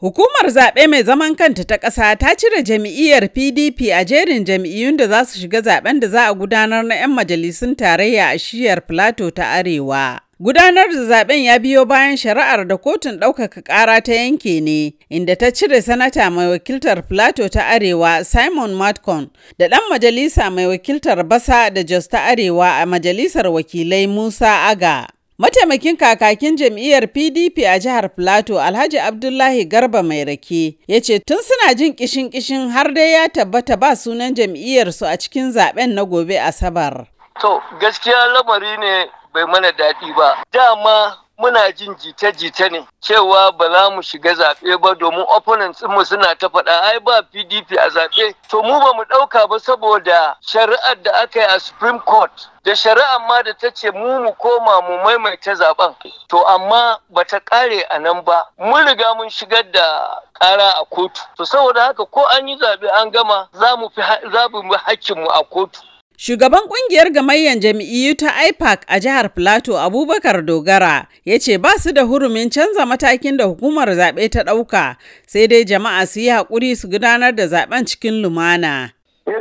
Hukumar zaɓe mai zaman kanta ta ƙasa ta cire jam'iyyar PDP a jerin jam'iyyun da za su shiga zaɓen da za a gudanar na 'yan majalisun tarayya a shiyar Filato ta Arewa. Gudanar da zaɓen ya biyo bayan shari'ar da kotun ɗaukaka ƙara ta yanke ne, inda ta cire sanata mai wakiltar Filato ta Arewa Simon Matcon da ɗan majalisa mai wakiltar Basa da Jos ta Arewa a majalisar wakilai Musa Aga. Mataimakin kakakin jam'iyyar PDP a jihar Filato Alhaji Abdullahi Garba mai rake ya ce tun suna jin kishin kishin har dai ya tabbata ba sunan jam'iyyarsu a cikin zaɓen na gobe Asabar. To gaskiya lamari ne bai mana daɗi ba. Dama muna jin jita-jita ne cewa ba za mu shiga zaɓe ba domin opponents mu suna ta faɗa ai ba PDP a zaɓe. To mu ba mu ɗauka ba saboda shari'ar da aka yi a Supreme Court da shari'ar ma da ta ce mu mu koma mu maimaita zaɓen. To amma bata ƙare a nan ba. Mun riga mun shigar da ƙara a kotu. To saboda haka ko an yi zaɓe an gama za mu fi hakkinmu a kotu. Shugaban ƙungiyar gamayyar jam'iyyu ta IPAC a jihar Plateau Abubakar Dogara ya ce ba su da hurumin canza matakin da hukumar zaɓe ta ɗauka sai dai jama'a su yi haƙuri su gudanar da zaɓen cikin lumana.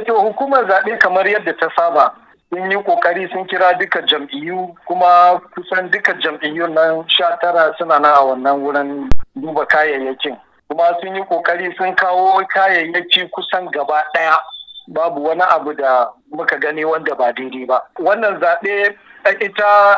to hukumar zaɓe kamar yadda ta saba sun yi ƙoƙari sun kira duka jam'iyyu kuma kusan duka jam'iyyu nan sha tara suna nan a wannan wurin duba kayayyakin kuma sun yi ƙoƙari sun kawo kayayyaki kusan gaba ɗaya babu wani abu da muka gani wanda ba daidai ba wannan zaɓe ita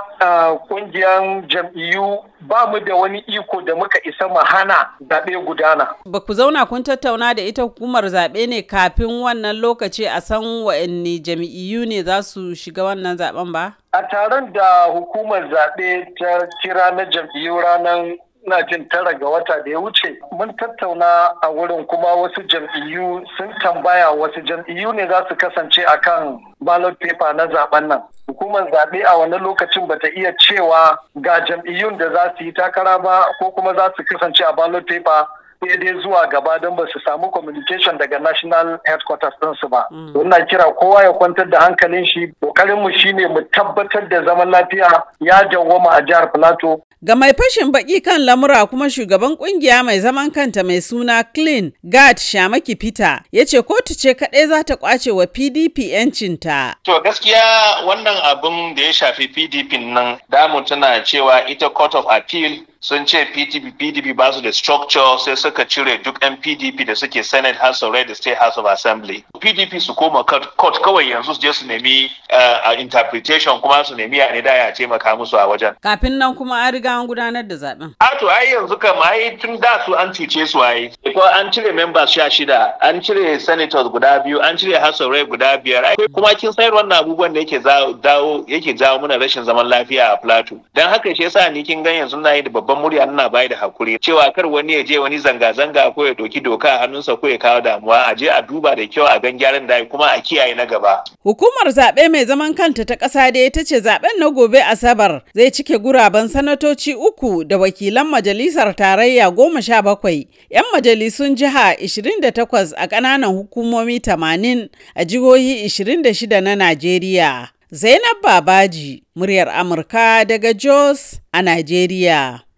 ƙungiyar jam'iyyu ba mu da wani iko da muka isa mu hana zaɓe gudana. Ba ku zauna kun tattauna da ita hukumar zaɓe ne kafin wannan lokaci a san wa'anne jam'iyyu ne za su shiga wannan zaɓen ba? A taron da hukumar zaɓe ta kira na jam'iyyu ranar ina jin tara ga wata da ya wuce mun tattauna a wurin kuma wasu jam'iyyu sun tambaya wasu jam'iyyu ne za su kasance akan ballot paper na zaɓen nan hukumar zaɓe a wani lokacin bata iya cewa ga jam'iyyun da za su yi takara ba ko kuma za su kasance a ballot paper sai dai zuwa gaba don ba su samu communication daga national headquarters ɗinsu ba. Ina kira kowa ya kwantar da hankalin shi, ƙoƙarinmu shine mu tabbatar da zaman lafiya ya dawwama a jihar Plateau. Ga mai fashin baki kan lamura kuma shugaban ƙungiya mai zaman kanta mai suna Clean Guard Shamaki Peter ya ce kotu ce kaɗai za ta ƙwace wa PDP 'yancinta. To gaskiya wannan abin da ya shafi PDP nan damu tana cewa ita Court of Appeal sun ce PDP PDP ba su da structure sai suka cire duk 'yan PDP da suke Senate House of Red State House of Assembly. PDP su koma court kawai yanzu su je su nemi interpretation kuma su nemi ya ne da ya taimaka musu a wajen. Kafin nan kuma an riga an gudanar da zaɓen. A to ai yanzu kam ai tun da su an cuce su ai. Ko an cire members sha shida, an cire senators guda biyu, an cire House of Red guda biyar. Kuma kin sayar wannan abubuwan da yake dawo yake jawo mana rashin zaman lafiya a Plateau. Dan haka shi yasa ni kin ga yanzu na yi da babban murya ina bai da haƙuri cewa kar wani ya je wani zanga-zanga ko ya doki doka a hannunsa ko ya kawo damuwa a je a duba da kyau a gan gyaran da kuma a kiyaye na gaba. Hukumar zaɓe mai zaman kanta ta ƙasa da ita ce zaɓen na gobe Asabar zai cike guraben sanatoci uku da wakilan majalisar tarayya goma sha bakwai, 'yan majalisun jiha 28 a ƙananan hukumomi 80 a jihohi 26 na Najeriya. Zainab Babaji, muryar Amurka daga Jos a Najeriya.